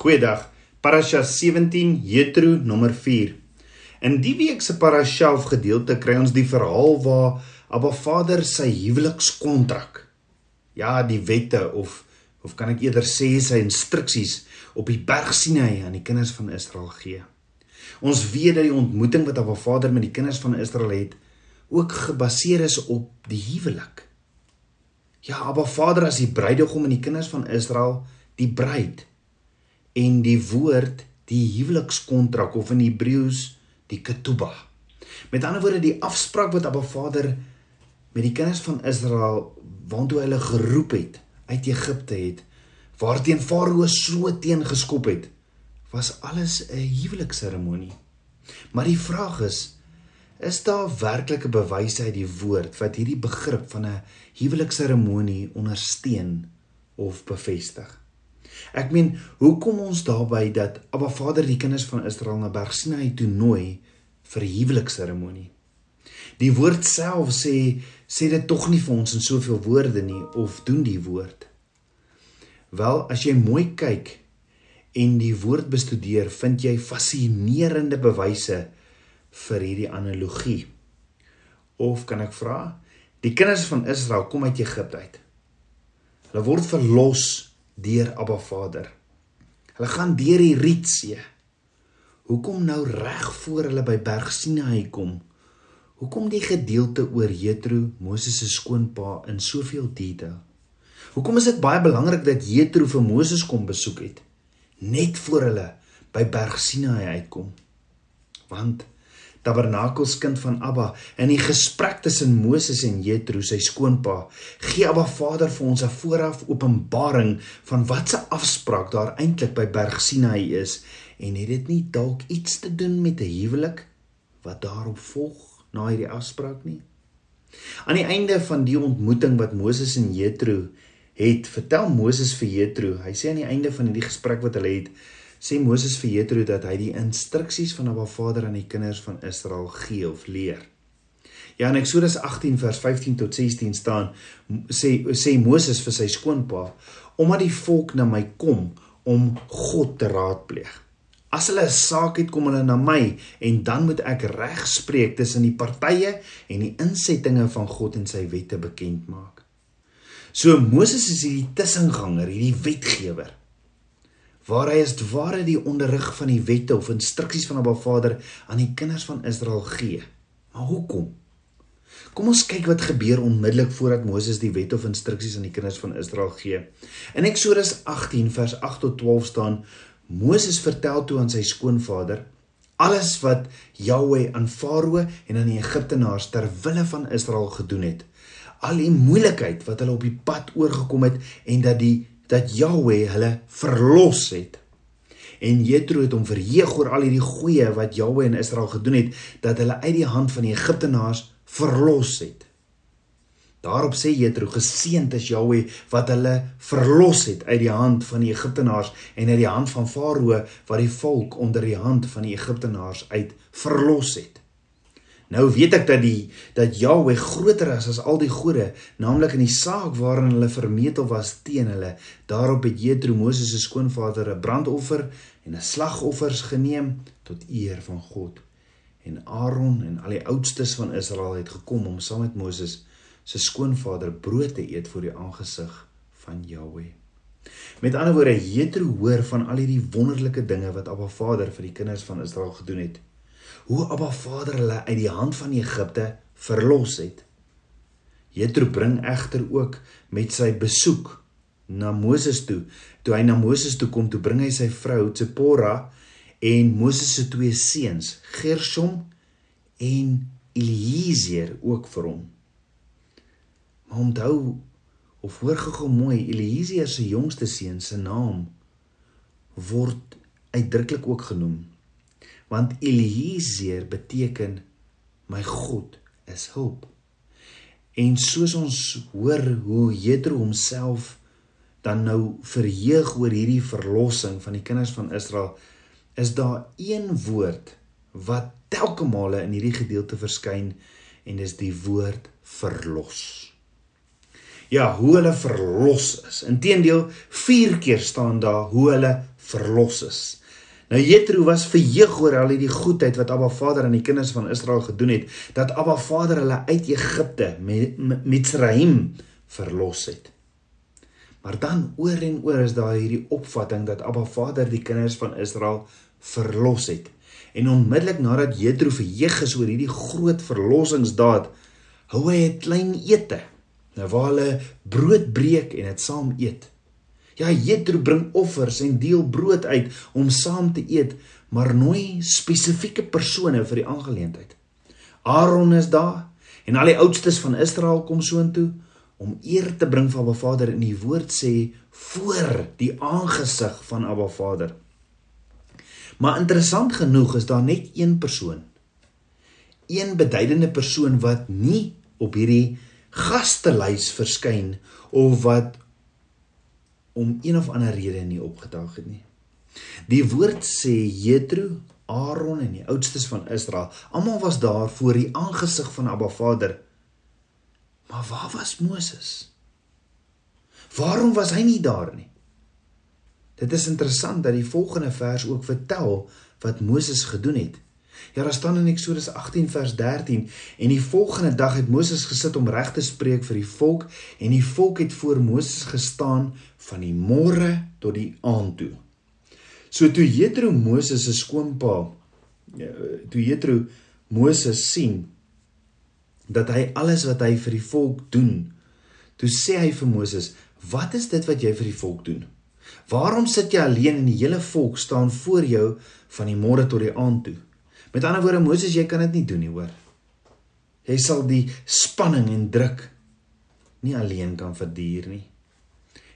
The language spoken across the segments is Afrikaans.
Goeiedag. Parasha 17 Jethro nommer 4. In die week se parasha of gedeelte kry ons die verhaal waar Abba Vader sy huwelikskontrak ja, die wette of of kan ek eerder sê sy instruksies op die berg Sinai aan die kinders van Israel gee. Ons weet dat die ontmoeting wat Abba Vader met die kinders van Israel het, ook gebaseer is op die huwelik. Ja, Abba Vader as die bruidegom en die kinders van Israel die bruid en die woord die huwelikskontrak of in Hebreëus die ketubah. Met ander woorde die afspraak wat Abba Vader met die kinders van Israel waantoe hulle geroep het uit Egipte het waarteen Farao so teen geskop het was alles 'n huwelikseremonie. Maar die vraag is Is daar werklike bewyse uit die woord wat hierdie begrip van 'n huwelikseremonie ondersteun of bevestig? Ek meen, hoe kom ons daarby dat Abba Vader die kinders van Israel na Berg Sinai toe nooi vir huwelikseremonie? Die woord self sê sê dit tog nie vir ons in soveel woorde nie of doen die woord. Wel, as jy mooi kyk en die woord bestudeer, vind jy fascinerende bewyse vir hierdie analogie? Of kan ek vra, die kinders van Israel kom uit Egipte uit. Hulle word verlos deur Abba Vader. Hulle gaan deur die Rietsee. Hoekom nou reg voor hulle by Berg Sinai kom? Hoekom die gedeelte oor Jethro, Moses se skoonpa in soveel detail? Hoekom is dit baie belangrik dat Jethro vir Moses kom besoek het net voor hulle by Berg Sinai uitkom? Want tabernakelskind van Abba in die gesprek tussen Moses en Jethro sy skoonpa gee Abba Vader vir ons 'n vooraf openbaring van wat se afspraak daar eintlik by Berg Sinai is en het dit nie dalk iets te doen met 'n huwelik wat daarop volg na hierdie afspraak nie? Aan die einde van die ontmoeting wat Moses en Jethro het vertel Moses vir Jethro hy sê aan die einde van hierdie gesprek wat hulle het sê Moses vir Jethro dat hy die instruksies van Abba Vader aan die kinders van Israel gee of leer. Ja, in Eksodus 18 vers 15 tot 16 staan sê sê Moses vir sy skoonpa omdat die volk na my kom om God te raadpleeg. As hulle 'n saak het, kom hulle na my en dan moet ek reg spreek tussen die partye en die insettinge van God en sy wette bekend maak. So Moses is hierdie tussenganger, hierdie wetgewer waar hy as ware die onderrig van die wette of instruksies van Abba Vader aan die kinders van Israel gee. Maar hoekom? Kom ons kyk wat gebeur onmiddellik voordat Moses die wette of instruksies aan die kinders van Israel gee. In Eksodus 18 vers 8 tot 12 staan Moses vertel toe aan sy skoonvader alles wat Jahweh aan Farao en aan die Egiptenaars ter wille van Israel gedoen het. Al die moeilikheid wat hulle op die pad oorgekom het en dat die dat Jahweh hulle verlos het. En Jethro het hom verheug oor al hierdie goeie wat Jahweh in Israel gedoen het dat hulle uit die hand van die Egiptenaars verlos het. Daarop sê Jethro: "Geseënd is Jahweh wat hulle verlos het uit die hand van die Egiptenaars en uit die hand van Farao wat die volk onder die hand van die Egiptenaars uit verlos het." Nou weet ek dat die dat Jahweh groter is as al die gode, naamlik in die saak waarin hulle vermetel was teen hulle. Daarop het Jethro Moses se skoonvader 'n brandoffer en 'n slagoffers geneem tot eer van God. En Aaron en al die oudstes van Israel het gekom om saam met Moses se skoonvader brood te eet voor die aangesig van Jahweh. Met ander woorde, Jethro hoor van al hierdie wonderlike dinge wat Abba Vader vir die kinders van Israel gedoen het hoe Abba Vader hulle uit die hand van Egipte verlos het. Jethro bring egter ook met sy besoek na Moses toe. Toe hy na Moses toe kom, toe bring hy sy vrou Tsipora en Moses se twee seuns, Gershom en Eliezer ook vir hom. Maar onthou of hoor gou mooi, Eliezer se jongste seun se naam word uitdruklik ook genoem want Eliezer beteken my God is hulp. En soos ons hoor hoe Jethro homself dan nou verheug oor hierdie verlossing van die kinders van Israel, is daar een woord wat telke male in hierdie gedeelte verskyn en dis die woord verlos. Ja, hoe hulle verlos is. Inteendeel, 4 keer staan daar hoe hulle verlos is. Nou Jethro was verheug oor al die goedheid wat Abba Vader aan die kinders van Israel gedoen het, dat Abba Vader hulle uit Egipte met Mitsraim verlos het. Maar dan oor en oor is daar hierdie opvatting dat Abba Vader die kinders van Israel verlos het. En onmiddellik nadat Jethro verheug is oor hierdie groot verlossingsdaad, hou hy 'n klein ete, nou waar hulle brood breek en dit saam eet. Ja, Jethro bring offers en deel brood uit om saam te eet, maar nooi spesifieke persone vir die aangeleentheid. Aaron is daar en al die oudstes van Israel kom soontoe om eer te bring vir Abba Vader en die woord sê voor die aangesig van Abba Vader. Maar interessant genoeg is daar net een persoon. Een beduidende persoon wat nie op hierdie gastelys verskyn of wat om een of ander rede nie opgedaag het nie. Die woord sê Jethro, Aaron en die oudstes van Israel, almal was daar voor die aangesig van Abba Vader. Maar waar was Moses? Waarom was hy nie daar nie? Dit is interessant dat die volgende vers ook vertel wat Moses gedoen het. Ja, daar staan in Eksodus 18 vers 13 en die volgende dag het Moses gesit om reg te spreek vir die volk en die volk het voor Moses gestaan van die môre tot die aand toe. So toe Jethro Moses se skoonpa ja, toe Jethro Moses sien dat hy alles wat hy vir die volk doen, toe sê hy vir Moses, "Wat is dit wat jy vir die volk doen? Waarom sit jy alleen en die hele volk staan voor jou van die môre tot die aand toe?" Met ander woorde Moses, jy kan dit nie doen nie, hoor. Jy sal die spanning en druk nie alleen kan verduur nie.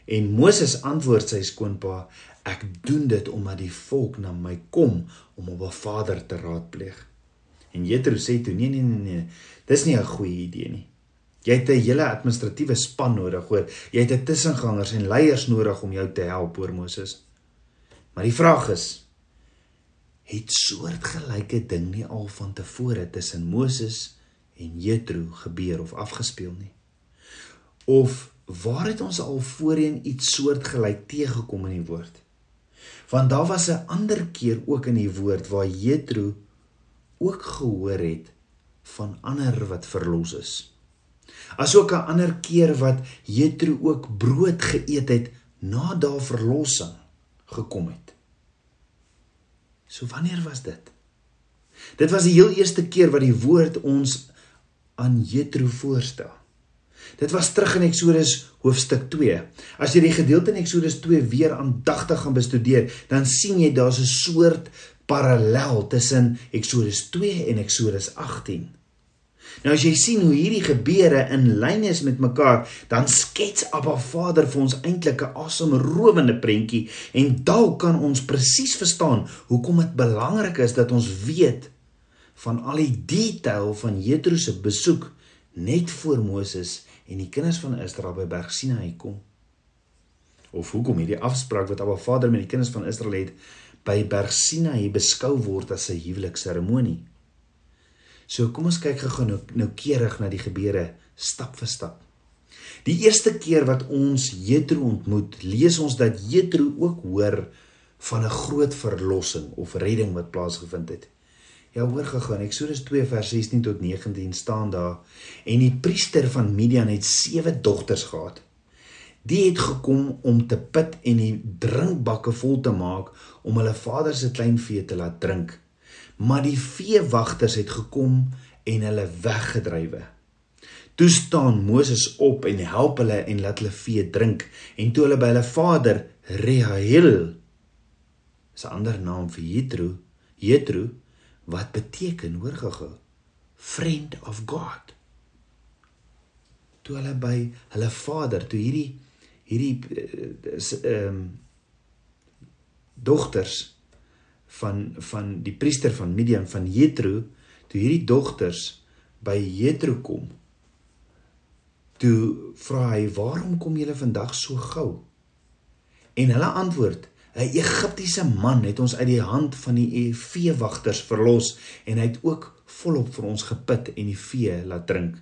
En Moses antwoord sy skoonpa, ek doen dit omdat die volk na my kom om op 'n vader te raadpleeg. En Jethro sê toe, nee nee nee nee, dis nie 'n goeie idee nie. Jy het 'n hele administratiewe span nodig, hoor. Jy het 'n tussengangers en leiers nodig om jou te help, hoor Moses. Maar die vraag is, het soortgelyke ding nie al van tevore tussen Moses en Jethro gebeur of afgespeel nie. Of waar het ons al voorheen iets soortgelyk teëgekom in die woord? Want daar was 'n ander keer ook in die woord waar Jethro ook gehoor het van ander wat verlos is. Asook 'n ander keer wat Jethro ook brood geëet het na daardie verlossing gekom het. So wanneer was dit? Dit was die heel eerste keer wat die woord ons aan Jethro voorstel. Dit was terug in Eksodus hoofstuk 2. As jy die gedeelte in Eksodus 2 weer aandagtig gaan bestudeer, dan sien jy daar's 'n soort parallel tussen Eksodus 2 en Eksodus 18. Nou as jy sien hoe hierdie gebeure in lyn is met mekaar, dan skets Abba Vader vir ons eintlik 'n asemrowende prentjie en dalk kan ons presies verstaan hoekom dit belangrik is dat ons weet van al die detail van Jethro se besoek net voor Moses en die kinders van Israel by Berg Sinai kom. Of hoekom hierdie afspraak wat Abba Vader met die kinders van Israel het by Berg Sinai beskou word as 'n huwelikseremonie. So kom ons kyk gou nou noukeurig na die gebeure stap vir stap. Die eerste keer wat ons Jethro ontmoet, lees ons dat Jethro ook hoor van 'n groot verlossing of redding wat plaasgevind het. Ja, hoor gou-gou, Eksodus 2 vers 16 tot 19 staan daar en die priester van Midian het sewe dogters gehad. Die het gekom om te put en die drinkbakke vol te maak om hulle vader se kleinvee te laat drink maar die veewagters het gekom en hulle weggedrywe. Toe staan Moses op en help hulle en laat hulle vee drink en toe hulle by hulle vader Rehel se ander naam vir Jethro, Jethro wat beteken hoor gehou friend of God. Toe hulle by hulle vader, toe hierdie hierdie eh, ehm um, dogters van van die priester van Midian van Jethro toe hierdie dogters by Jethro kom toe vra hy waarom kom julle vandag so gou en hulle antwoord 'n Egiptiese man het ons uit die hand van die veewagters verlos en hy het ook volop vir ons gepit en die vee laat drink.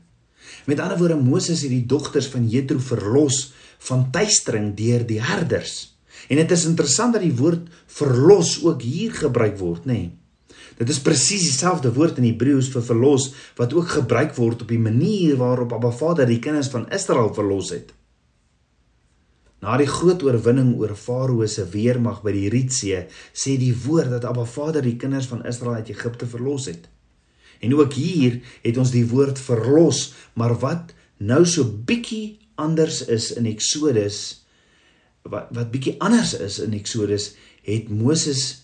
Met ander woorde Moses het die dogters van Jethro verlos van tuistering deur die herders En dit is interessant dat die woord verlos ook hier gebruik word, nê? Nee. Dit is presies dieselfde woord in Hebreëus vir verlos wat ook gebruik word op die manier waarop Abba Vader die kinders van Israel verlos het. Na die groot oorwinning oor Farao se weermag by die Rietsee, sê die woord dat Abba Vader die kinders van Israel uit Egipte verlos het. En ook hier het ons die woord verlos, maar wat nou so bietjie anders is in Eksodus wat wat bietjie anders is in Eksodus het Moses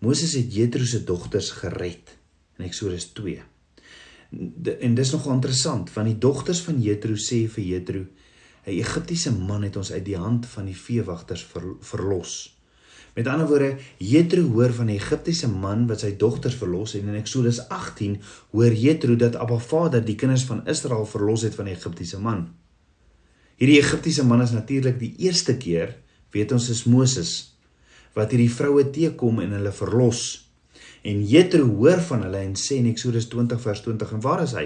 Moses het Jethro se dogters gered in Eksodus 2. De, en dis nogal interessant want die dogters van Jethro sê vir Jethro 'n Egiptiese man het ons uit die hand van die veewagters ver, verlos. Met ander woorde, Jethro hoor van 'n Egiptiese man wat sy dogters verlos het en in Eksodus 18 hoor Jethro dat Abba Vader die kinders van Israel verlos het van 'n Egiptiese man. Hierdie Egiptiese man is natuurlik die eerste keer, weet ons is Moses wat hierdie vroue teekom en hulle verlos. En Jethro hoor van hulle en sê in Eksodus 20 vers 20 en waar is hy?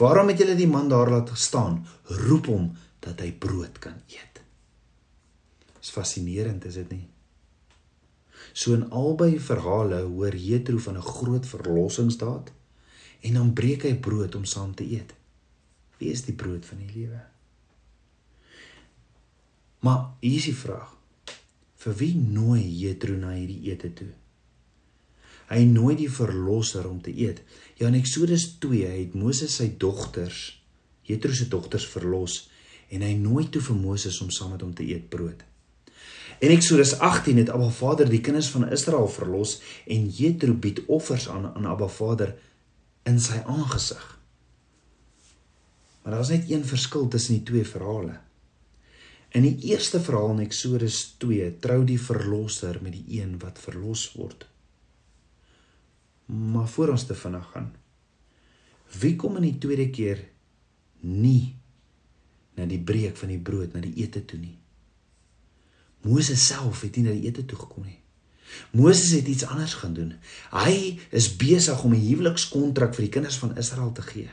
Waarom het julle die man daar laat staan? Roep hom dat hy brood kan eet. Dis fascinerend, is dit nie? So in albei verhale hoor Jethro van 'n groot verlossingsdaad en dan breek hy brood om saam te eet. Wie is die brood van die lewe? Maar hier is die vraag. Vir wie nooi Jethro na hierdie ete toe? Hy nooi die verlosser om te eet. Ja in Eksodus 2 het Moses sy dogters, Jethro se dogters verlos en hy nooi toe vir Moses om saam met hom te eet brood. In Eksodus 18 het Abba Vader die kinders van Israel verlos en Jethro bied offers aan aan Abba Vader in sy aangesig. Maar daar is net een verskil tussen die twee verhale. In die eerste verhaal in Eksodus 2 trou die verlosser met die een wat verlos word. Maar voor ons te vinnig gaan. Wie kom in die tweede keer nie na die breek van die brood, na die ete toe nie? Moses self het nie na die ete toe gekom nie. Moses het iets anders gaan doen. Hy is besig om 'n huwelikskontrak vir die kinders van Israel te gee.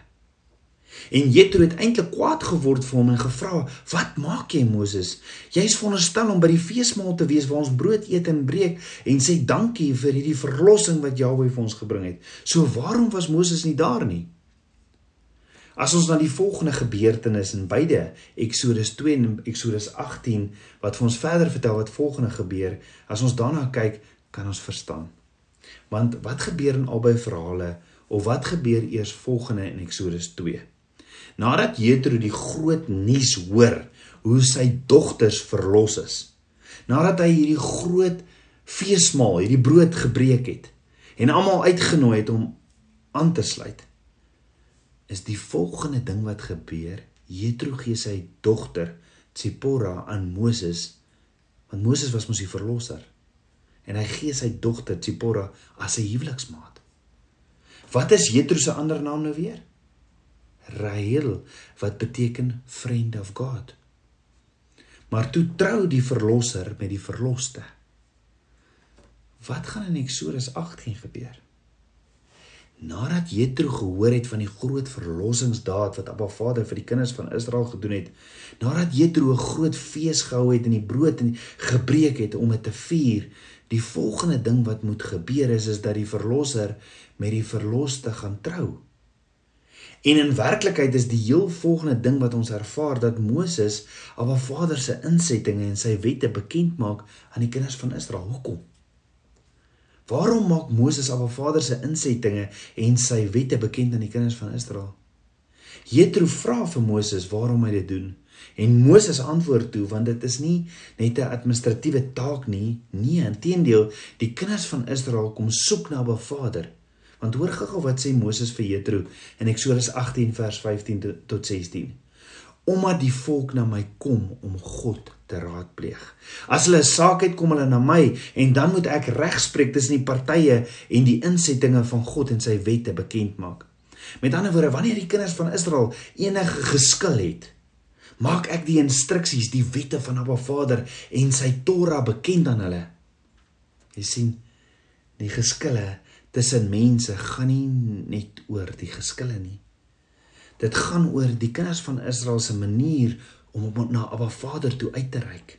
En Jethro het eintlik kwaad geword vir hom en gevra: "Wat maak jy, Moses? Jy's veronderstel om by die feesmaal te wees waar ons brood eet en breek en sê dankie vir hierdie verlossing wat Jahwe vir ons gebring het. So waarom was Moses nie daar nie?" As ons na die volgende gebeurtenis in beide Eksodus 2 en Eksodus 18 wat vir ons verder vertel wat volgende gebeur, as ons daarna kyk, kan ons verstaan. Want wat gebeur in albei verhale of wat gebeur eers volgende in Eksodus 2? Nadat Jethro die groot nuus hoor hoe sy dogters verlos is. Nadat hy hierdie groot feesmaal, hierdie brood gebreek het en almal uitgenooi het om aan te sluit is die volgende ding wat gebeur. Jethro gee sy dogter Tsipora aan Moses want Moses was mos die verlosser. En hy gee sy dogter Tsipora as 'n huweliksmaat. Wat is Jethro se ander naam nou weer? Rahel wat beteken friend of God. Maar toe trou die verlosser met die verloste. Wat gaan in Eksodus 18 gebeur? Nadat Jethro gehoor het van die groot verlossingsdaad wat Abba Vader vir die kinders van Israel gedoen het, nadat Jethro 'n groot fees gehou het en die brood en gebreek het om dit te vier, die volgende ding wat moet gebeur is is dat die verlosser met die verloste gaan trou. En in werklikheid is die heel volgende ding wat ons ervaar dat Moses Abba Vader se insettinge en sy wette bekend maak aan die kinders van Israel. Hoekom? Waarom maak Moses Abba Vader se insettinge en sy wette bekend aan die kinders van Israel? Jethro vra vir Moses waarom hy dit doen. En Moses antwoord toe want dit is nie net 'n administratiewe taak nie, nee, inteendeel, die kinders van Israel kom soek na Abba Vader. Want hoor gou wat sê Moses vir Jethro in Eksodus 18 vers 15 tot 16 omdat die volk na my kom om God te raadpleeg. As hulle 'n saak het, kom hulle na my en dan moet ek regspreek tussen die partye en die insettinge van God en sy wette bekend maak. Met ander woorde, wanneer die kinders van Israel enige geskil het, maak ek die instruksies, die wette van Abba Vader en sy Torah bekend aan hulle. Jy sien, die geskille tussen mense gaan nie net oor die geskille nie. Dit gaan oor die kinders van Israel se manier om op na Abba Vader toe uit te reik.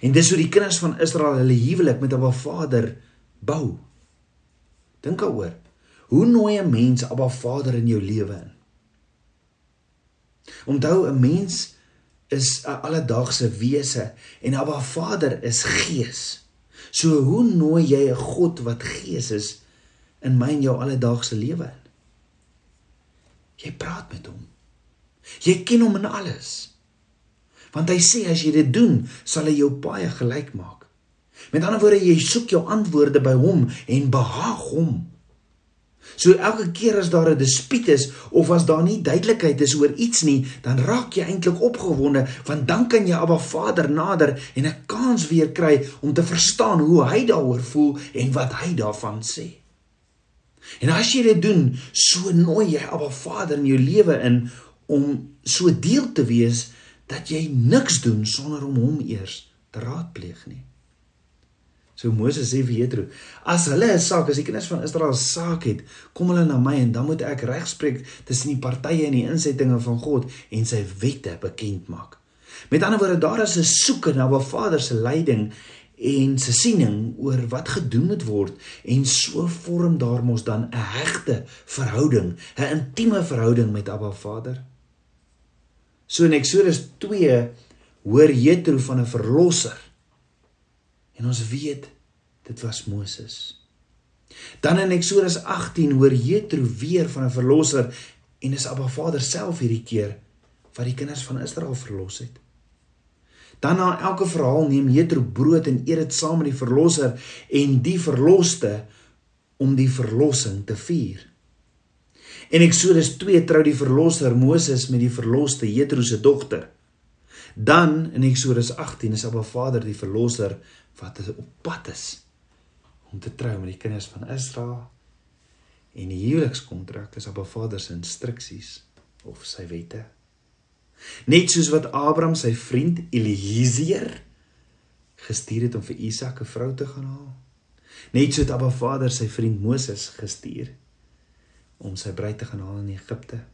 En dis hoe die kinders van Israel hulle huwelik met Abba Vader bou. Dink daaroor. Hoe nooi 'n mens Abba Vader in jou lewe in? Onthou 'n mens is 'n alledaagse wese en Abba Vader is gees. So hoe nooi jy 'n God wat gees is in my en jou alledaagse lewe in? Jy praat met hom. Jy ken hom in alles. Want hy sê as jy dit doen, sal hy jou baie gelyk maak. Met ander woorde, jy soek jou antwoorde by hom en behaag hom. So elke keer as daar 'n dispuut is of as daar nie duidelikheid is oor iets nie, dan raak jy eintlik opgewonde want dan kan jy Abba Vader nader en 'n kans weer kry om te verstaan hoe hy daaroor voel en wat hy daarvan sê. En as jy dit doen, so nooi jy Abba Vader in jou lewe in om so deel te wees dat jy niks doen sonder om hom eers te raadpleeg nie. So Moses sê vir Jethro, as hulle 'n saak, as die kinders van Israel 'n saak het, kom hulle na my en dan moet ek regspreek tussen die partye en die insettinge van God en sy wette bekend maak. Met ander woorde, daar is 'n soeke na 'n Vader se leiding en se siening oor wat gedoen moet word en so vorm daar mos dan 'n hegte verhouding, 'n intieme verhouding met Abba Vader. So in Eksodus 2 hoor Jethro van 'n verlosser En ons weet dit was Moses. Dan in Eksodus 18 hoor Jethro weer van 'n verlosser en is Abba Vader self hierdie keer wat die kinders van Israel verlos het. Dan na elke verhaal neem Jethro brood en eet dit saam met die verlosser en die verloste om die verlossing te vier. In Eksodus 2 trou die verlosser Moses met die verloste Jethro se dogter. Dan in Eksodus 18 is Abba Vader die verlosser wat op pad is om te trou met die kinders van Israel. En die huwelikskontrak is Abba Vader se instruksies of sy wette. Net soos wat Abraham sy vriend Eliezer gestuur het om vir Isak 'n vrou te gaan haal. Net so het Abba Vader sy vriend Moses gestuur om sy bruid te gaan haal in Egipte.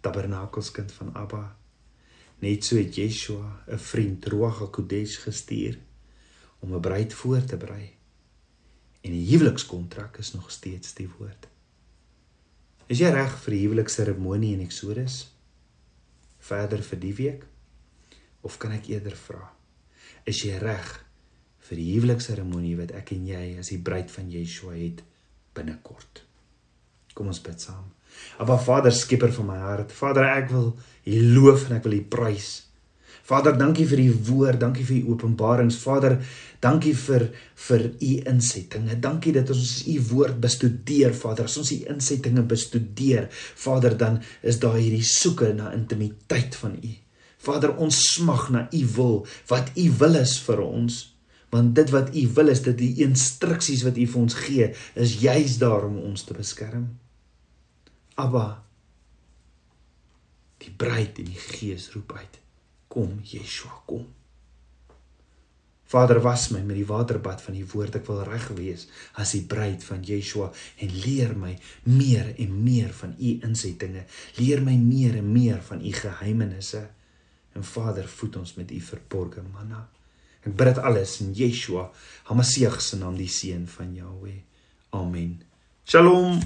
Tabernakelskind van Abba Net so het Yeshua 'n vriend Ruach HaKodesh gestuur om 'n bruid voor te berei. En die huwelikskontrak is nog steeds die woord. Is jy reg vir die huwelikseremonie in Eksodus? Verder vir die week? Of kan ek eerder vra, is jy reg vir die huwelikseremonie wat ek en jy as die bruid van Yeshua het binnekort? Kom ons bid saam. Aba Vader, skieper van my hart. Vader, ek wil U loof en ek wil U prys. Vader, dankie vir U woord, dankie vir U openbarings. Vader, dankie vir vir U insettinge. Dankie dat ons U woord bestudeer, Vader. As ons U insettinge bestudeer, Vader, dan is daar hierdie soeke na intimiteit van U. Vader, ons smag na U wil, wat U wil is vir ons. Want dit wat U wil is dat die instruksies wat U vir ons gee, is juis daar om ons te beskerm. Abba die bruid en die gees roep uit kom Yeshua kom. Vader was my met die waterbad van die woord. Ek wil reg wees as die bruid van Yeshua en leer my meer en meer van u insettinge. Leer my meer en meer van u geheimenisse. En Vader voed ons met u verborgde manna. Ek bid dit alles in Yeshua Hamasiach se naam die seun van Jahweh. Amen. Shalom